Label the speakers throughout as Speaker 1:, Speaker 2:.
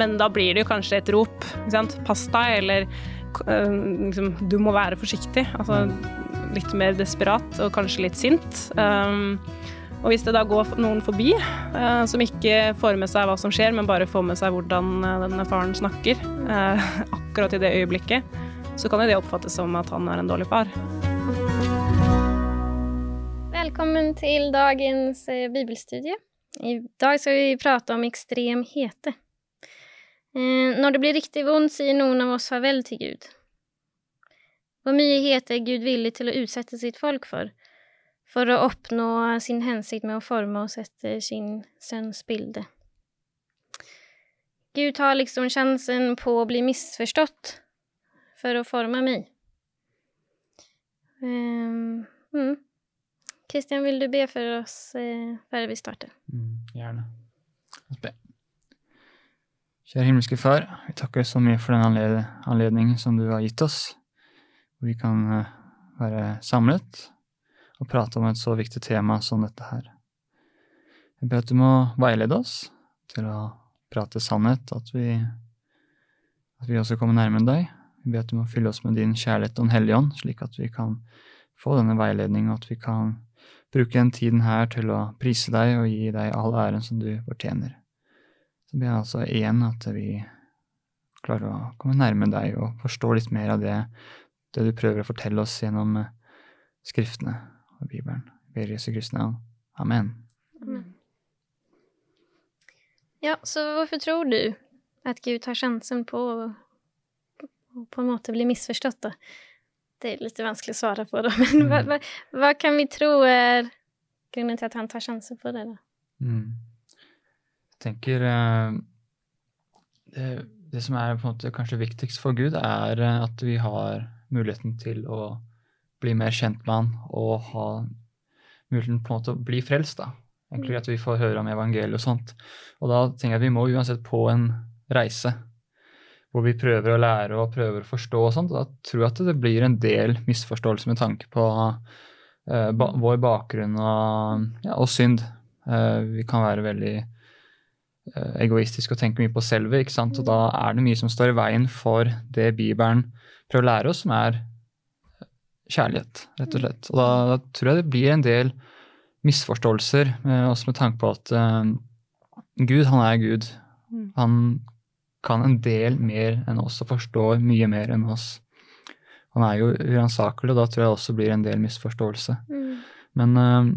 Speaker 1: Men da blir det jo kanskje et rop. Pass deg, eller eh, liksom, du må være forsiktig. Altså litt mer desperat og kanskje litt sint. Um, og hvis det da går noen forbi uh, som ikke får med seg hva som skjer, men bare får med seg hvordan denne faren snakker uh, akkurat i det øyeblikket, så kan jo det oppfattes som at han er en dårlig far.
Speaker 2: Velkommen til dagens bibelstudie. I dag skal vi prate om ekstrem hete. Eh, når det blir riktig vondt, sier noen av oss farvel til Gud. Hvor mye het er Gud villig til å utsette sitt folk for? for å oppnå sin hensikt med å forme oss etter sin sønns bilde. Gud tar liksom sjansen på å bli misforstått for å forme meg. Um, mm. Christian, vil du be for oss eh, før vi starter?
Speaker 3: Mm, gjerne. Be. Kjære himmelske Far, vi takker så mye for den anledningen som du har gitt oss, hvor vi kan uh, være samlet og prate om et så viktig tema som dette her. Jeg ber at du må veilede oss til å prate sannhet, at vi, at vi også kommer nærmere deg. Jeg ber at du må fylle oss med din kjærlighet og Den hellige ånd, slik at vi kan få denne veiledningen, og at vi kan bruke den tiden her til å prise deg og gi deg all æren som du fortjener. Så ber jeg altså igjen at vi klarer å komme nærme deg og forstå litt mer av det, det du prøver å fortelle oss gjennom Skriftene og Bibelen. Ber Jesu Kristi navn. Amen. Amen.
Speaker 2: Ja, så hvorfor tror du at Gud tar sjansen på å på en måte bli misforstått, da? Det er litt vanskelig å svare på, da, men mm. hva, hva, hva, kan vi tro er grunnen til at han tar sjansen på det, da? Mm.
Speaker 3: Tenker uh, det, det, som er på en måte kanskje viktigst for Gud, er eh, at vi har muligheten til å bli mer kjent med han og ha muligheten på en måte å bli frelst. da. Egentlig At vi får høre om evangeliet og sånt. Og da tenker jeg at vi må uansett på en reise hvor vi prøver å lære og prøver å forstå og sånt. Og da tror jeg at det blir en del misforståelse med tanke på uh, ba vår bakgrunn og, ja, og synd. Uh, vi kan være veldig uh, egoistiske og tenke mye på selve, ikke sant? Og da er det mye som står i veien for det Bibelen prøver å lære oss, som er kjærlighet, rett og slett. Og da, da tror jeg det blir en del misforståelser, eh, også med tanke på at uh, Gud, han er Gud. Mm. Han kan en del mer enn oss og forstår mye mer enn oss. Han er jo uransakelig, og da tror jeg også blir en del misforståelse. Mm. Men uh,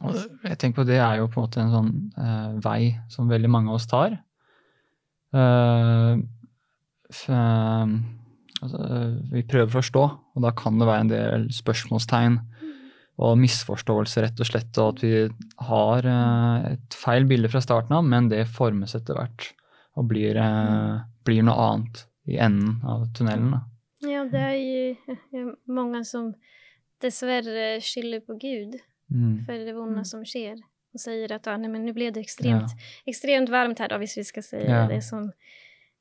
Speaker 3: jeg tenker på det er jo på en måte en sånn uh, vei som veldig mange av oss tar. Uh, Altså, vi prøver å forstå, og da kan det være en del spørsmålstegn og misforståelser, rett og slett, og at vi har uh, et feil bilde fra starten av, men det formes etter hvert og blir, uh, blir noe annet i enden av tunnelen. Da.
Speaker 2: Ja, det er jo mange som dessverre skylder på Gud mm. for det vonde mm. som sker og sier at ah, nej, men nu ble det extremt, ja. extremt varmt her, da, visst vi ska säga ja. det som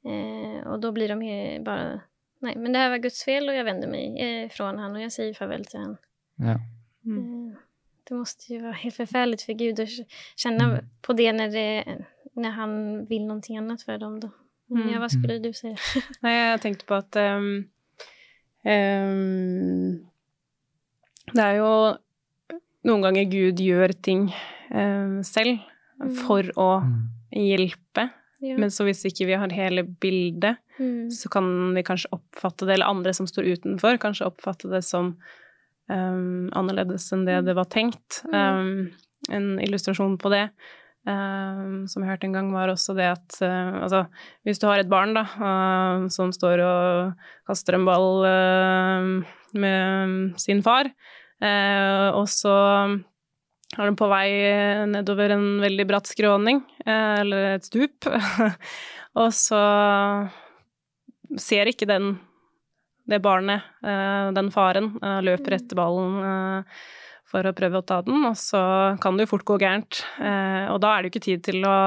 Speaker 2: eh, Og da blir de bare Nej, men det här var Guds fel och jag vänder mig ifrån han och jag säger farväl till han. Ja. Mm. Eh, det måste ju vara helt förfärligt för Gud att känna mm. på det när, det när han vill någonting annat för dem. Då. Mm. Ja, vad skulle du säga?
Speaker 1: Nej, jag tänkte på at um, um, Det er jo noen ganger Gud gjør ting eh, selv mm. for å mm. hjelpe ja. Men så hvis ikke vi har hele bildet, mm. så kan vi kanskje oppfatte det, eller andre som står utenfor, kanskje oppfatte det som um, annerledes enn det det var tenkt. Um, en illustrasjon på det um, som jeg hørte en gang, var også det at uh, altså, hvis du har et barn da, uh, som står og kaster en ball uh, med sin far, og så er den på vei nedover en veldig bratt skråning, eh, eller et stup, og så ser ikke den, det barnet, eh, den faren, eh, løper etter ballen for å prøve å ta den, og så kan det jo fort gå gærent. Og da er det jo ikke tid til å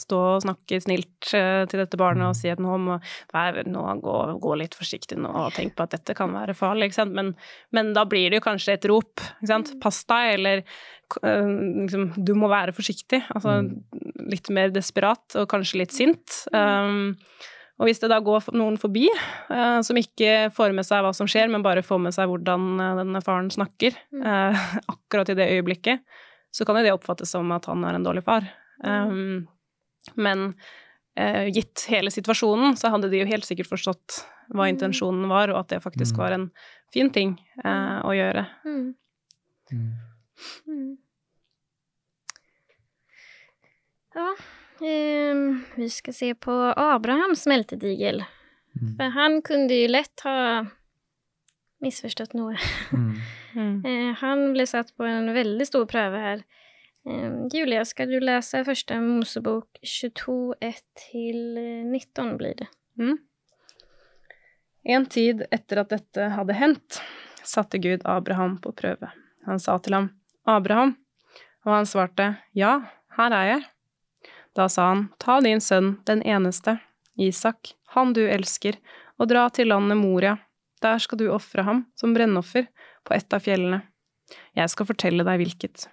Speaker 1: stå og snakke snilt uh, til dette barnet og si at nå må nå gå, gå litt forsiktig nå og tenk på at dette kan være farlig, ikke sant. Men, men da blir det jo kanskje et rop, ikke sant. Pass deg, eller uh, liksom Du må være forsiktig. Altså mm. litt mer desperat og kanskje litt sint. Um, og hvis det da går noen forbi uh, som ikke får med seg hva som skjer, men bare får med seg hvordan denne faren snakker uh, akkurat i det øyeblikket, så kan jo det oppfattes som at han er en dårlig far. Um, men eh, gitt hele situasjonen, så hadde de jo helt sikkert forstått hva mm. intensjonen var, og at det faktisk mm. var en fin ting eh, å gjøre. Mm.
Speaker 2: mm. Ja, um, vi skal se på Abraham smeltedigel. Mm. For han kunne jo lett ha misforstått noe. Mm. Eh, han ble satt på en veldig stor prøve her. Ehm, Julia, skal du lese første Mosebok 22, 1-19 blir det. Mm.
Speaker 1: En tid etter at dette hadde hendt, satte Gud Abraham på prøve. Han sa til ham, Abraham, og han svarte, Ja, her er jeg. Da sa han, Ta din sønn, den eneste, Isak, han du elsker, og dra til landet Moria. Der skal du ofre ham som brennoffer på et av fjellene. Jeg skal fortelle deg hvilket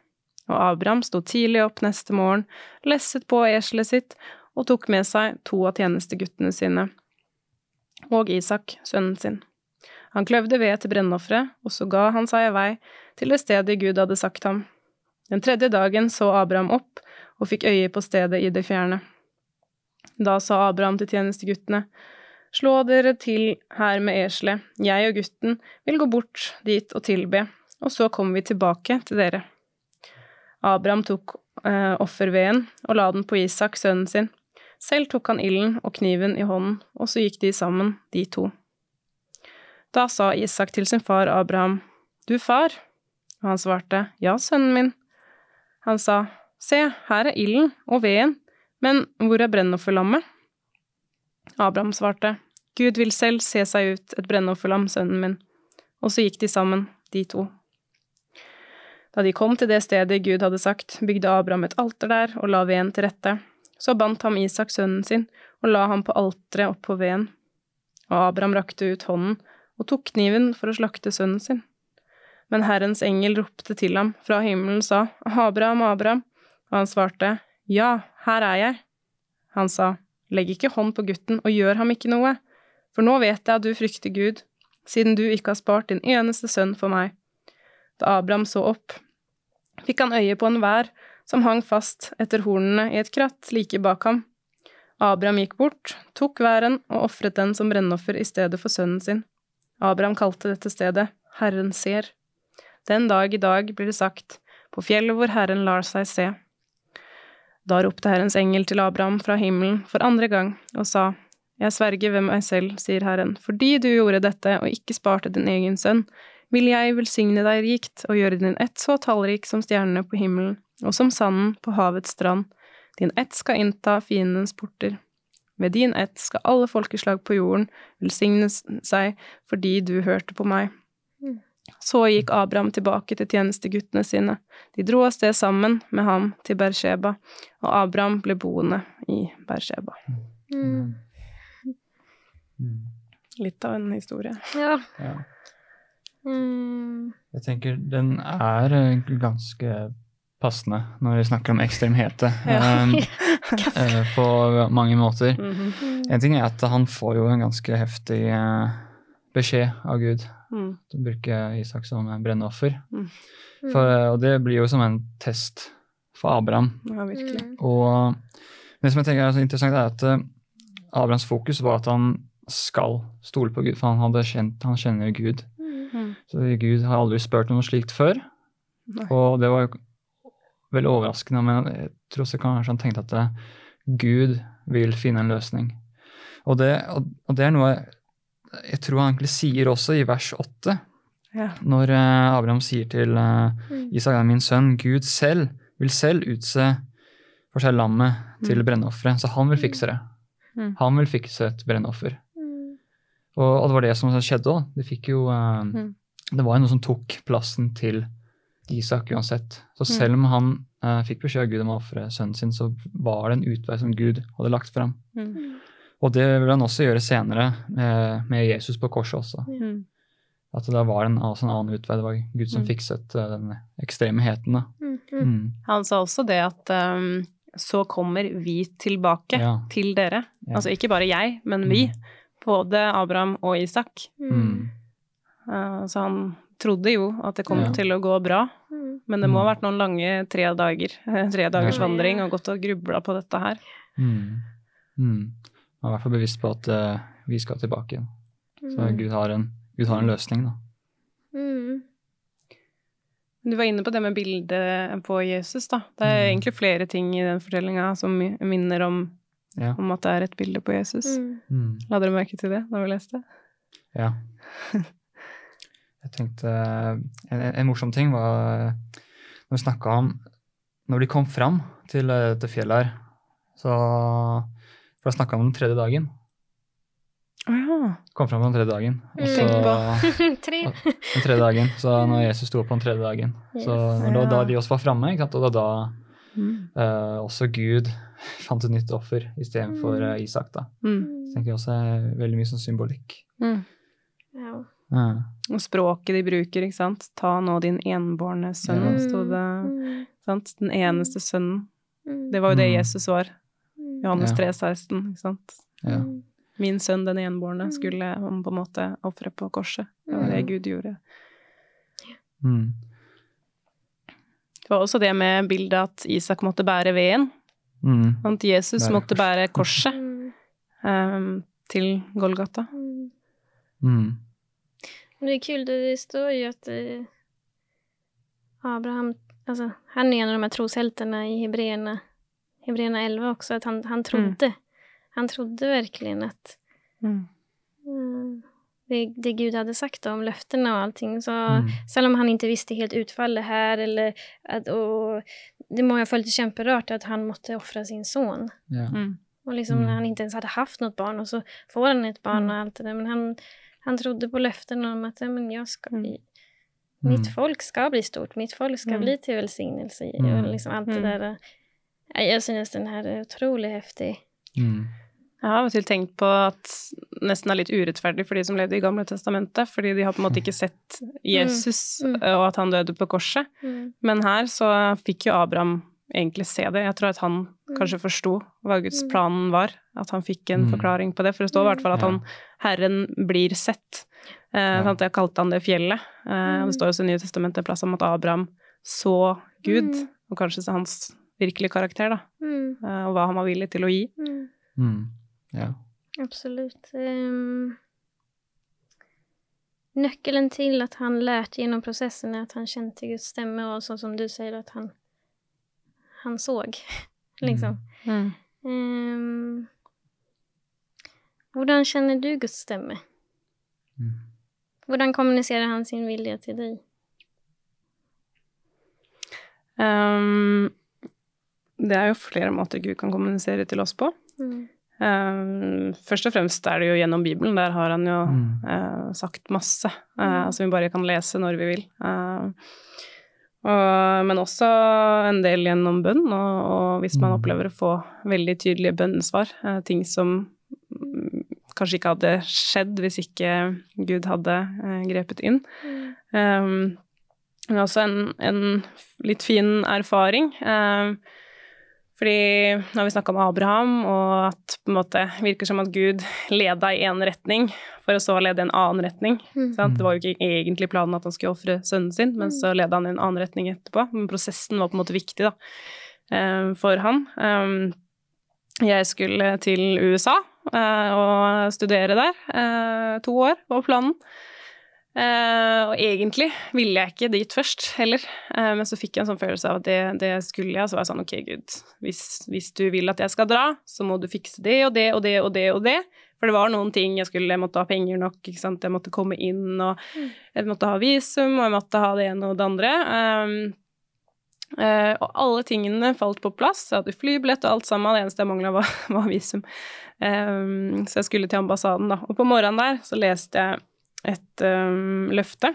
Speaker 1: og Abraham sto tidlig opp neste morgen, lesset på eselet sitt og tok med seg to av tjenesteguttene sine og Isak, sønnen sin. Han kløvde ved til brennofferet, og så ga han seg i vei til det stedet Gud hadde sagt ham. Den tredje dagen så Abraham opp og fikk øye på stedet i det fjerne. Da sa Abraham til tjenesteguttene, slå dere til her med eselet, jeg og gutten vil gå bort dit og tilbe, og så kommer vi tilbake til dere. Abraham tok eh, offerveden og la den på Isak, sønnen sin. Selv tok han ilden og kniven i hånden, og så gikk de sammen, de to. Da sa Isak til sin far Abraham, Du far? Og han svarte, Ja, sønnen min. Han sa, Se, her er ilden og veden, men hvor er brennofferlammet? Abraham svarte, Gud vil selv se seg ut et brennofferlam, sønnen min. Og så gikk de sammen, de to. Da de kom til det stedet Gud hadde sagt, bygde Abraham et alter der og la veden til rette. Så bandt ham Isak sønnen sin og la ham på alteret oppå veden. Og Abraham rakte ut hånden og tok kniven for å slakte sønnen sin. Men Herrens engel ropte til ham fra himmelen sa, Abraham, Abraham, og han svarte, Ja, her er jeg. Han sa, Legg ikke hånd på gutten og gjør ham ikke noe, for nå vet jeg at du frykter Gud, siden du ikke har spart din eneste sønn for meg. Da Abraham så opp, fikk han øye på en vær som hang fast etter hornene i et kratt like bak ham. Abraham gikk bort, tok væren og ofret den som brennoffer i stedet for sønnen sin. Abraham kalte dette stedet Herren ser. Den dag i dag blir det sagt, på fjellet hvor Herren lar seg se. Da ropte Herrens engel til Abraham fra himmelen for andre gang og sa, Jeg sverger ved meg selv, sier Herren, fordi du gjorde dette og ikke sparte din egen sønn, vil jeg velsigne deg rikt og gjøre din ett så tallrik som stjernene på himmelen, og som sanden på havets strand. Din ett skal innta fiendens porter. Ved din ett skal alle folkeslag på jorden velsigne seg fordi du hørte på meg. Mm. Så gikk Abraham tilbake til tjenesteguttene sine. De dro av sted sammen med ham til Bersheba, og Abraham ble boende i Bersheba. Mm. mm. Litt av en historie.
Speaker 2: Ja.
Speaker 3: ja. Mm. Jeg tenker den er eh, ganske passende når vi snakker om ekstremhete ja. um, på mange måter. Mm -hmm. En ting er at han får jo en ganske heftig uh, beskjed av Gud. Mm. Du bruker Isak som brennoffer. Mm. For, og det blir jo som en test for Abraham.
Speaker 1: Ja, virkelig.
Speaker 2: Mm.
Speaker 3: Og det som jeg tenker er så interessant, er at uh, Abrahams fokus var at han skal stole på Gud, for han, kjent, han kjenner Gud. Mm. Så Gud har aldri spurt om noe slikt før. Nei. Og det var jo veldig overraskende, men jeg tror også kanskje han tenkte at det, Gud vil finne en løsning. Og det, og det, er noe jeg tror han egentlig sier også i vers 8, ja. når uh, Abraham sier til uh, Isak, min sønn, Gud selv vil selv utse for seg lammet mm. til brennofferet, så han vil fikse det. Mm. Han vil fikse et brennoffer. Og, og, det var det som skjedde òg. Det fikk jo uh, mm. Det var jo noe som tok plassen til Isak uansett. Så mm. selv om han uh, fikk beskjed av Gud om å ofre sønnen sin, så var det en utvei som Gud hadde lagt fram. Mm. Og det vil han også gjøre senere med, med Jesus på korset også. Mm. At det var en, altså en, annen utvei. Det var Gud som mm. fikset uh, den ekstreme heten. Da. Mm,
Speaker 1: mm. Mm. Han sa også det at um, så kommer vi tilbake ja. til dere. Ja. Altså ikke bare jeg, men vi. Både Abraham og Isak. Uh, så han trodde jo at det kom ja. til å gå bra. Men det må ha vært noen lange tre dager, tre dagers vandring, og gått og grubla på dette her.
Speaker 3: Mm. Mm. Jeg er i hvert fall bevisst på at uh, vi skal tilbake igjen. Så Gud har en Gud har en løsning, da. Mm.
Speaker 1: Du var inne på det med bildet på Jesus, da. Det er mm. egentlig flere ting i den fortellinga som minner om, ja. om, at det er et bilde på Jesus. Mm. mm. La dere merke til det da vi leste?
Speaker 3: Ja. Jeg tenkte En, en morsom ting var når vi snakka om Når de kom fram til dette fjellet her, så For da snakka vi om den tredje dagen.
Speaker 1: Oh, ja.
Speaker 3: Kom fram på den tredje dagen. Og så, den tredje dagen. Så når Jesus sto opp på den tredje dagen. Yes. Så når, da, de også var framme, og da, da mm. uh, også Gud fant et nytt offer istedenfor uh, eh, Isak. da. Mm. Så tenker jeg også er veldig mye sånn symbolikk. Mm.
Speaker 1: Ja. Ja. Og språket de bruker, ikke sant. Ta nå din enbårne sønn, mm. sto det. Mm. Sant? Den eneste sønnen. Mm. Det var jo det mm. Jesus var. Johannes 3, 16, ikke sant. Ja min sønn, den enbårne, mm. skulle han på en måte ofre på korset. Det var det mm. Gud gjorde. Mm. Det var også det med bildet at Isak måtte bære veden. Mm. At Jesus bære måtte bære korset um, til Golgata.
Speaker 2: Mm. Det er kult, det står jo at uh, Abraham alltså, Han er en av de her troshältarna i Hebreerne 11 også, at han, han trodde. Mm han trodde verkligen att mm. Mm, det, det, Gud hade sagt om löftena och allting. Så mm. Selv om han inte visste helt utfallet här eller att, och det må ha följt kämperört at han måtte offra sin son. Ja. Mm. Och liksom mm. när han inte ens hade haft något barn och så får han ett barn mm. och allt det där. Men han, han trodde på löftena om att men jag ska bli, mitt folk ska bli stort, mitt folk ska bli till välsignelse. Och liksom allt det där. Jeg synes den her er utrolig heftig.
Speaker 1: Mm. Jeg har av og til tenkt på at nesten er litt urettferdig for de som levde i Gamle testamentet, fordi de har på en måte ikke sett Jesus mm. Mm. og at han døde på korset. Mm. Men her så fikk jo Abraham egentlig se det. Jeg tror at han mm. kanskje forsto hva Guds planen plan var, at han fikk en mm. forklaring på det. For det står i hvert fall at han, Herren blir sett. Eh, sant? Jeg kalte han det fjellet. Eh, det står også i Nye testamentet en plass om at Abraham så Gud, og kanskje så hans virkelige karakter, da. Eh, og hva han var villig til å gi. Mm.
Speaker 3: Ja.
Speaker 2: Absolutt. Um, nøkkelen til at han lærte gjennom prosessen, er at han kjente Guds stemme, og sånn som du sier, at han, han så, liksom. Mm. Um, hvordan kjenner du Guds stemme? Mm. Hvordan kommuniserer han sin vilje til deg?
Speaker 1: Um, det er jo flere måter Gud kan kommunisere til oss på. Mm. Um, først og fremst er det jo gjennom Bibelen. Der har han jo mm. uh, sagt masse uh, som vi bare kan lese når vi vil. Og, men også en del gjennom bønn, og, og, hvis man mm. opplever å få veldig tydelige bønnesvar, ting som mm, kanskje ikke hadde skjedd hvis ikke Gud hadde grepet inn. Um, men også en, en, litt fin erfaring. Uh, fordi nå har vi snakka om Abraham, og at på en måte virker som at Gud leda i én retning, for å så lede i en annen retning. Mm. Det var jo ikke egentlig planen at han skulle ofre sønnen sin, men så leda han i en annen retning etterpå. Men prosessen var på en måte viktig da, eh, for han. Eh, jeg skulle til USA eh, og studere der. To år var planen. Uh, og egentlig ville jeg ikke dit først heller, uh, men så fikk jeg en sånn følelse av at det, det skulle jeg. Så var jeg sånn ok, gud, hvis, hvis, du vil at jeg skal dra, så må du fikse det og det og det og det og det. For det var noen ting jeg skulle Jeg måtte ha penger nok, ikke sant. Jeg måtte komme inn, og mm. jeg måtte ha visum, og jeg måtte ha det ene og det andre. Um, uh, og alle tingene falt på plass. Jeg hadde flybillett og alt sammen. Det eneste jeg mangla, var, var, visum. Um, så jeg skulle til ambassaden, da. Og på morgenen der så leste jeg et um, løfte,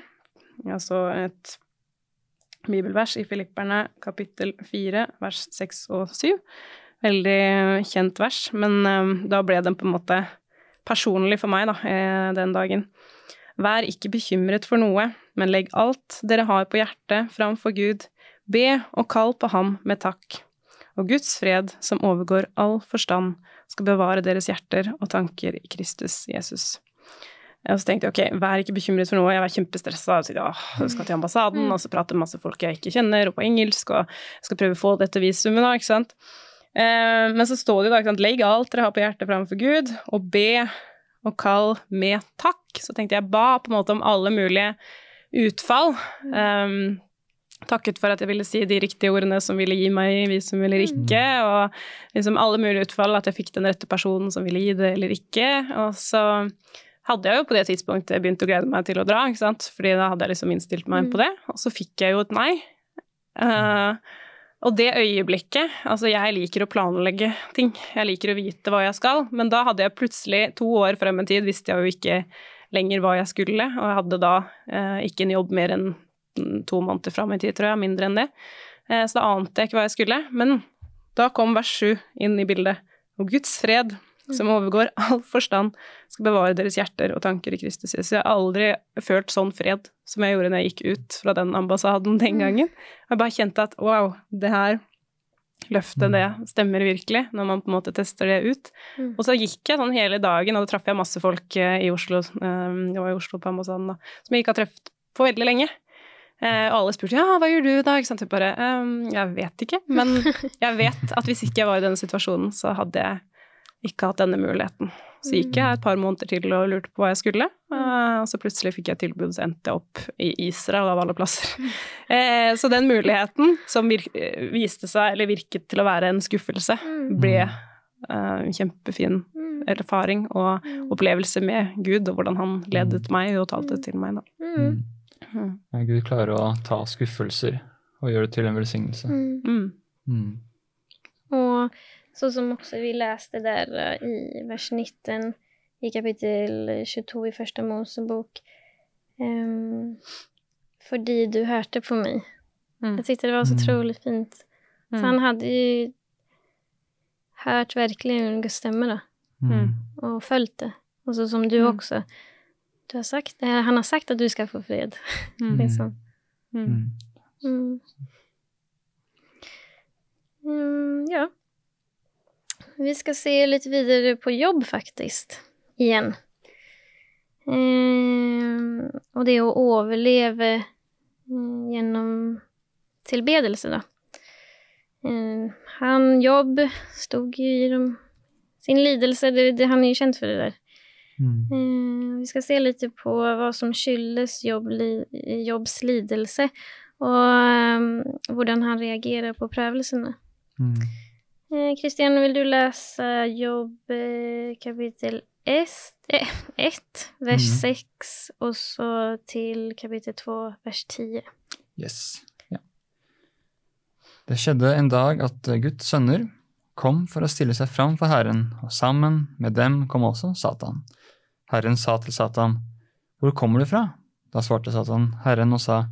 Speaker 1: altså et bibelvers i Filipperne kapittel 4, vers 6 og 7. Veldig kjent vers, men um, da ble den på en måte personlig for meg da, eh, den dagen. Vær ikke bekymret for noe, men legg alt dere har på hjertet framfor Gud. Be og kall på ham med takk. Og Guds fred, som overgår all forstand, skal bevare deres hjerter og tanker i Kristus Jesus. Og så tenkte jeg ok, vær ikke bekymret for noe, jeg var kjempestressa. Ja, jeg skal til ambassaden, og så prate med masse folk jeg ikke kjenner, og på engelsk, og jeg skal prøve å få dette visumet, da, ikke sant. Eh, men så står det da, ikke sant, legg alt dere har på hjertet framfor Gud, og be og kall med takk. Så tenkte jeg ba på en måte om alle mulige utfall. Um, takket for at jeg ville si de riktige ordene som ville gi meg visum eller ikke, og liksom alle mulige utfall, at jeg fikk den rette personen som ville gi det eller ikke. Og så hadde jeg jo på det tidspunktet begynt å glede meg til å dra, ikke sant? fordi da hadde jeg liksom innstilt meg på mm. det. Og så fikk jeg jo et nei. Uh, og det øyeblikket Altså, jeg liker å planlegge ting. Jeg liker å vite hva jeg skal, men da hadde jeg plutselig to år frem i tid, visste jeg jo ikke lenger hva jeg skulle, og jeg hadde da uh, ikke en jobb mer enn to måneder fram i tid, tror jeg, mindre enn det. Uh, så da ante jeg ikke hva jeg skulle. Men da kom vers sju inn i bildet. Og Guds fred, som overgår all forstand, skal bevare deres hjerter og tanker i Kristus Jesus. Jeg har aldri følt sånn fred som jeg gjorde når jeg gikk ut fra den ambassaden den mm. gangen. Jeg bare kjente at wow, det her løftet, det mm. stemmer virkelig, når man på en måte tester det ut. Mm. Og så gikk jeg sånn hele dagen, og da traff jeg masse folk eh, i Oslo, eh, jeg var i Oslo på ambassaden da, som jeg ikke har truffet på veldig lenge. Eh, og alle spurte ja, hva gjør du da? Ikke sant? Jeg bare um, jeg vet ikke, men jeg vet at hvis ikke jeg var i denne situasjonen, så hadde jeg ikke hatt denne muligheten. Så gikk jeg et par måneder til og lurte på hva jeg skulle, eh, og så plutselig fikk jeg tilbud, så endte jeg opp i Israel av alle plasser. Eh, så den muligheten som viste seg, eller virket til å være en skuffelse, ble eh, en kjempefin erfaring og opplevelse med Gud, og hvordan han ledet meg og talte til meg. Da.
Speaker 3: Mm. Ja, Gud klarer å ta skuffelser og gjøre det til en velsignelse. Mm.
Speaker 2: Mm. Og så som også vi leste der uh, i vers 19 i kapittel 22 i første Mosebok. Um, fordi du hørte på meg. Mm. Jeg syntes det var så utrolig mm. fint. Så mm. han hadde jo hørt virkelig Guds stemme, da. Mm. Og fulgt det. Og så som du mm. også. Du har sagt, han har sagt at du skal få fred. liksom. ja. Vi skal se litt videre på jobb, faktisk. Igjen. Eh, og det å overleve eh, gjennom tilbedelse, da. Eh, han jobb stod i de, sin lidelse, det, det, han er jo kjent for det der. Mm. Eh, vi skal se litt på hva som skyldes jobb, jobbs lidelse, og eh, hvordan han reagerer på prøvelsene. Mm. Kristian, eh, vil du lese Jobb eh, kapittel 1, eh, vers mm. 6, og så til kapittel 2, vers 10?
Speaker 3: Yes. Ja. Det skjedde en dag at Guds sønner kom for å stille seg fram for Herren, og sammen med dem kom også Satan. Herren sa til Satan, Hvor kommer du fra? Da svarte Satan Herren og sa,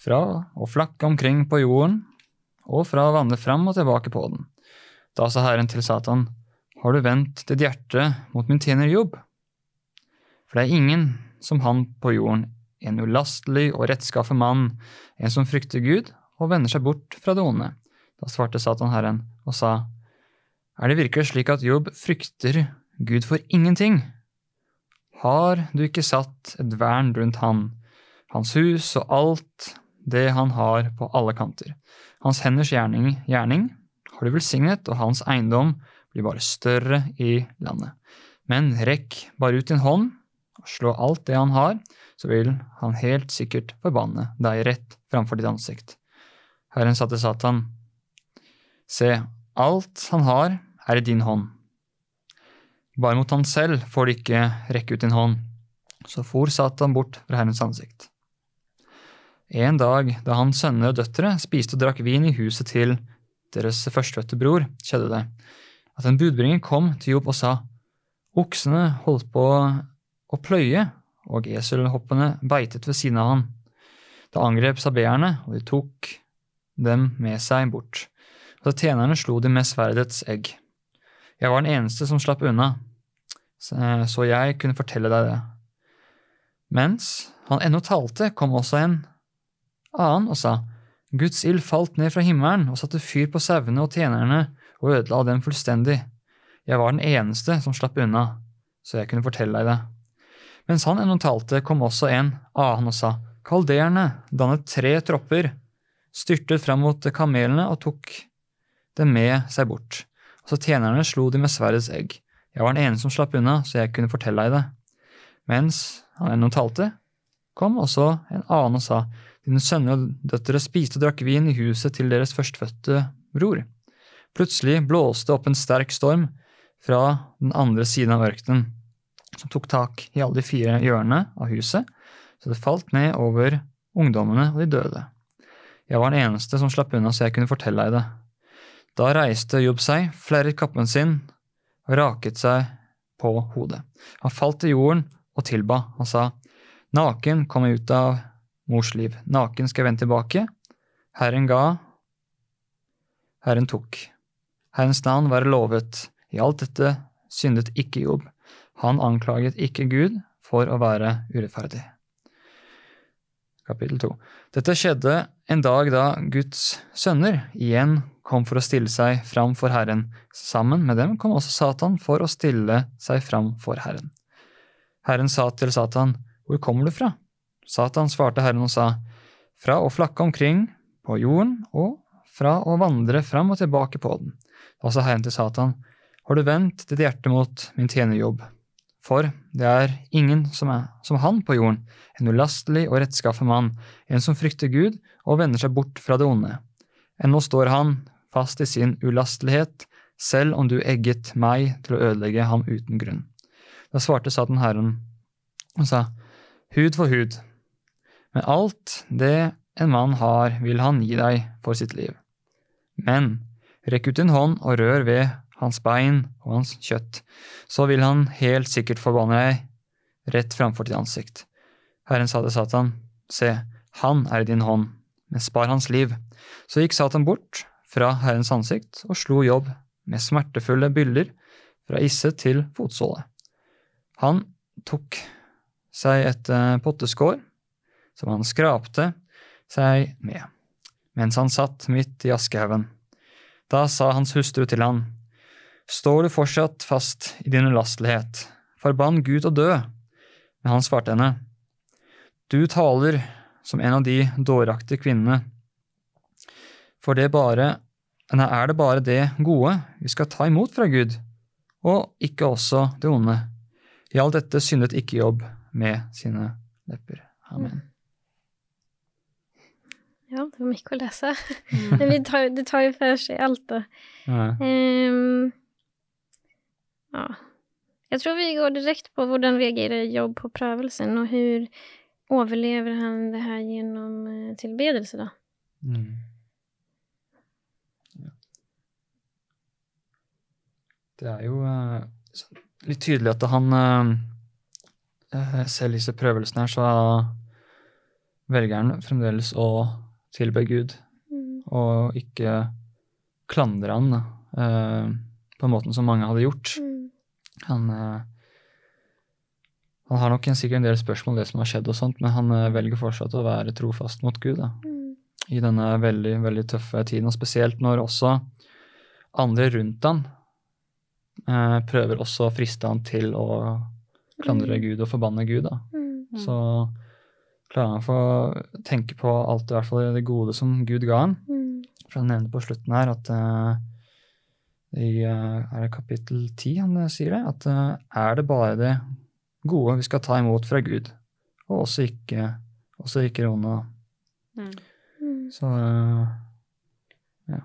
Speaker 3: Fra å flakke omkring på jorden og fra å vandre fram og tilbake på den. Da sa Herren til Satan, Har du vendt ditt hjerte mot min tjener Jobb? For det er ingen som han på jorden, en ulastelig og rettskaffen mann, en som frykter Gud og vender seg bort fra det onde. Da svarte Satan Herren og sa, Er det virkelig slik at Jobb frykter Gud for ingenting? Har du ikke satt et vern rundt han, hans hus og alt det han har på alle kanter? Hans henders gjerning, gjerning har du velsignet, og hans eiendom blir bare større i landet. Men rekk bare ut din hånd og slå alt det han har, så vil han helt sikkert forbanne deg rett framfor ditt ansikt. Herren sa til Satan, se, alt han har, er i din hånd. Bare mot han selv får du ikke rekke ut din hånd. Så for Satan bort fra Herrens ansikt. En dag da hans sønner og døtre spiste og drakk vin i huset til deres førstefødte bror, skjedde det at en budbringer kom til Jobb og sa, Oksene holdt på å pløye, og eselhoppene beitet ved siden av han. Det angrep sabeerne, og de tok dem med seg bort. Så tjenerne slo de med sverdets egg. Jeg var den eneste som slapp unna, så jeg kunne fortelle deg det. Mens han ennå talte, kom også en annen og sa, Guds ild falt ned fra himmelen og satte fyr på sauene og tjenerne og ødela dem fullstendig. Jeg var den eneste som slapp unna, så jeg kunne fortelle deg det. Mens han ennå talte, kom også en annen og sa, Kalderene dannet tre tropper, styrtet fram mot kamelene og tok dem med seg bort. Og så tjenerne slo de med sverdets egg. Jeg var den ene som slapp unna, så jeg kunne fortelle deg det. Mens han ennå talte, kom også en annen og sa, Dine sønner og døtre spiste og drakk vin i huset til deres førstfødte bror. Plutselig blåste det opp en sterk storm fra den andre siden av ørkenen, som tok tak i alle de fire hjørnene av huset, så det falt ned over ungdommene og de døde. Jeg var den eneste som slapp unna så jeg kunne fortelle deg det. Da reiste Jobb seg, flerret kappen sin og raket seg på hodet. Han falt til jorden og tilba. Han sa, Naken kom jeg ut av mors liv, naken skal jeg vende tilbake. Herren ga, Herren tok. Herrens navn være lovet. I alt dette syndet ikke Jobb. Han anklaget ikke Gud for å være urettferdig. Kapittel 2. Dette skjedde en dag da Guds sønner igjen kom for å stille seg fram for Herren. Sammen med dem kom også Satan for å stille seg fram for Herren. Herren sa til Satan, Hvor kommer du fra? Satan svarte Herren og sa, Fra å flakke omkring på jorden og fra å vandre fram og tilbake på den. Da sa Herren til Satan, Har du vendt ditt hjerte mot min tjenerjobb? For det er ingen som er som han på jorden, en ulastelig og rettskaffen mann, en som frykter Gud og vender seg bort fra det onde. Ennå står han fast i sin ulastelighet, selv om du egget meg til å ødelegge ham uten grunn. Da svarte Satan Herren og sa, Hud for hud, men alt det en mann har, vil han gi deg for sitt liv. Men rekk ut din hånd og rør ved hans bein og hans kjøtt, så vil han helt sikkert forbanne deg rett framfor ditt ansikt. Herren sa til Satan, se, han er i din hånd, men spar hans liv. Så gikk Satan bort fra Herrens ansikt og slo jobb med smertefulle byller fra isse til fotsåle. Han tok seg et eh, potteskår som han skrapte seg med, mens han satt midt i askehaugen. Da sa hans hustru til han, Står du fortsatt fast i din ulastelighet? Forbann Gud å dø. Men han svarte henne, Du taler som en av de dåraktige kvinnene. For det bare, er det bare det gode vi skal ta imot fra Gud, og ikke også det onde. I alt dette syndet ikke Jobb med sine lepper. Amen.
Speaker 2: Ja, det var mye å lese. Mm. Men tar, det tar jo for seg alt, da. Ja. Um, Ja. Jeg tror vi går direkte på hvordan reagerer Jobb på prøvelsen, og hur overlever han det her gjennom eh, tilbedelse da? Mm.
Speaker 3: Ja. Det er jo uh, litt tydelig at han uh, Selv i disse prøvelsene her, så velger han fremdeles å tilbe Gud. Mm. Og ikke klandre han uh, på måten som mange hadde gjort. Mm. Han, uh, han har nok en, sikkert en del spørsmål om det som har skjedd, og sånt, men han uh, velger fortsatt å være trofast mot Gud da, mm. i denne veldig, veldig tøffe tiden. Og spesielt når også andre rundt han prøver også å friste han til å klandre mm. Gud og forbanne Gud. da. Mm. Så klarer han å få tenke på alt i hvert fall det gode som Gud ga han. Mm. For han nevnte på slutten her at uh, i eh, er det kapittel ti han eh, sier det, at uh, er det bare det gode vi skal ta imot fra Gud, og også ikke, også ikke rona. Mm. mm. Så ja.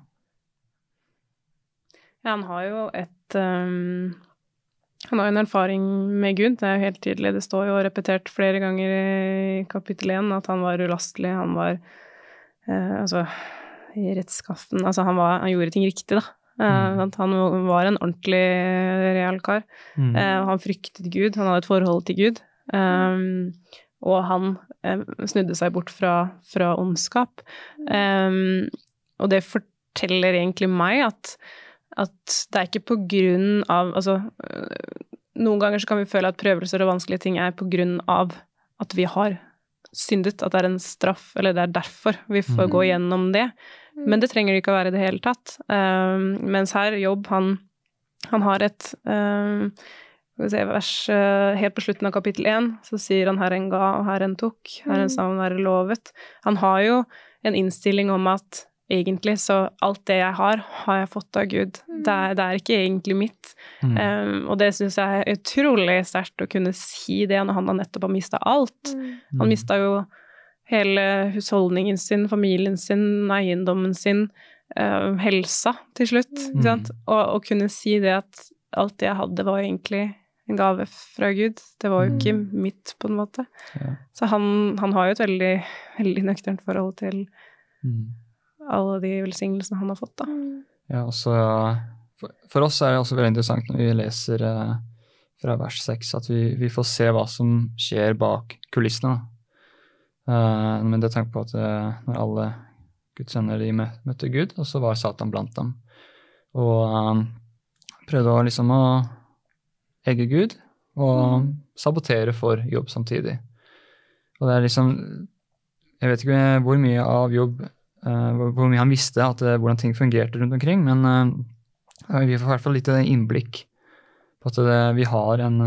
Speaker 1: Ja, han har jo et um, Han har jo en erfaring med Gud, det er jo helt tydelig. Det står jo repetert flere ganger i kapittel én at han var ulastelig, han var eh, altså i rettskaffen Altså han, var, han gjorde ting riktig, da. Mm. Uh, han var en ordentlig real kar. Mm. Uh, han fryktet Gud, han hadde et forhold til Gud. Um, og han eh, snudde seg bort fra, fra ondskap. Um, og det forteller egentlig meg at, at det er ikke på grunn av Altså, noen ganger så kan vi føle at prøvelser og vanskelige ting er på grunn av at vi har syndet, at det er en straff, eller det er derfor vi får mm. gå gjennom det. Men det trenger det ikke å være i det hele tatt. Um, mens her, Jobb, han, han har et um, se, vers uh, helt på slutten av kapittel én, så sier han 'her en ga, og her en tok', 'Herren sa han være lovet'. Han har jo en innstilling om at egentlig, så alt det jeg har, har jeg fått av Gud. Mm. Det, er, det, er, ikke egentlig mitt. Mm. Um, og det syns jeg er utrolig sterkt å kunne si det når han nettopp har mista alt. Mm. Han mista jo hele husholdningen sin, familien sin, eiendommen sin, uh, helsa til slutt. Mm. Og å kunne si det at alt det jeg hadde, var egentlig en gave fra Gud. Det var jo ikke mm. mitt, på en måte. Ja. Så han, han, har jo et veldig, veldig nøkternt forhold til mm alle de velsignelsene han har fått, da. Mm.
Speaker 3: Ja, også, for, for, oss er det også veldig interessant når vi leser eh, fra vers 6, at vi, vi, får se hva som skjer bak kulissene. Uh, men det tenker på at uh, når alle Guds venner de møtte Gud, og så var Satan blant dem. Og uh, prøvde å liksom å egge Gud og mm. sabotere for jobb samtidig. Og det er liksom Jeg vet ikke hvor mye av jobb hvor mye han visste at, eh, hvordan ting fungerte rundt omkring. Men eh, vi får i hvert fall litt innblikk på at det, vi har en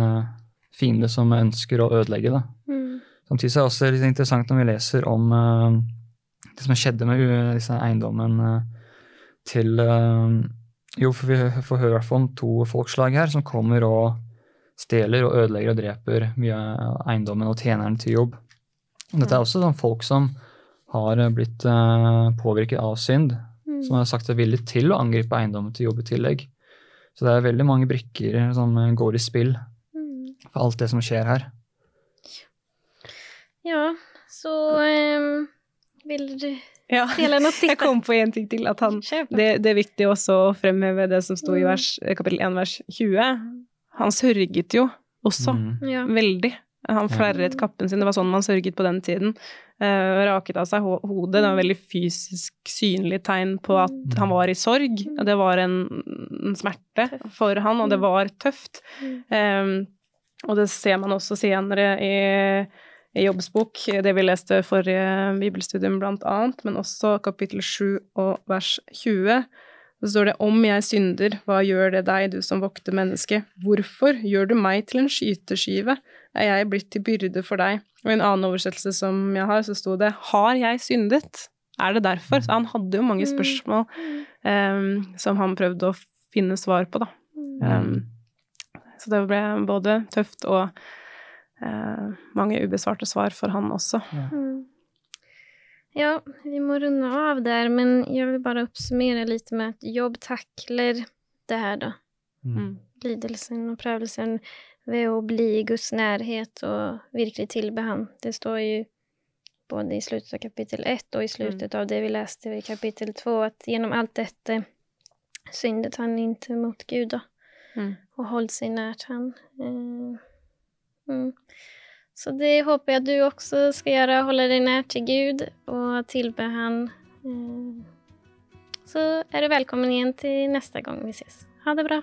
Speaker 3: fiende som ønsker å ødelegge. det. Mm. Samtidig er det også litt interessant når vi leser om det som skjedde med disse eiendommen til Jo, for vi får høre om to folkslag her som kommer og stjeler og ødelegger og dreper mye av eiendommen og tjeneren til jobb. Dette er også sånn folk som har eh, blitt uh, påvirket av synd, mm. som har sagt seg villig til å angripe eiendommen til jobb i tillegg. Så det er veldig mange brikker som eh, går i spill mm. for alt det som skjer her.
Speaker 2: Ja, så um, vil du
Speaker 1: ja? Jeg kom på en ting til. at han, det, det, er viktig også å fremheve det som sto i mm. vers, kapittel 1, vers 20. Han sørget jo også mm. veldig. Han flerret kappen sin. Det var sånn man sørget på den tiden. Uh, raket av seg hodet. Det var veldig fysisk synlig tegn på at mm. han var i sorg. Det var en, en smerte for han, og det var tøft. Um, og det ser man også senere i, i jobbsbok, det vi leste forrige bibelstudium blant annet, men også kapittel 7 og vers 20. Så står det om jeg synder, hva gjør det deg, du som vokter menneske? Hvorfor gjør du meg til en skyteskive? Er jeg blitt til byrde for deg? Og i en annen oversettelse som jeg har, så sto det 'Har jeg syndet?' Er det derfor? Så han hadde jo mange mm. spørsmål um, som han prøvde å finne svar på, da. Um, så det ble både tøft og uh, mange ubesvarte svar for han også.
Speaker 2: Ja. Mm. ja, vi må runde av der, men jeg vil bare oppsummere litt med at jobb takler det her, da. Mm. Lidelsen og prøvelsen ved å bli i Guds nærhet og virkelig tilbe Ham. Det står jo både i slutet av kapittel 1 og i slutet mm. av det vi leste i kapittel 2, at gjennom alt dette syndet han ikke mot Gud da, mm. og holdt seg nært han. Mm. mm. Så det håper jeg du også skal gjøre, holde deg nær til Gud og tilbe Han. Eh, så er du velkommen igjen til neste gang vi ses. Ha det bra.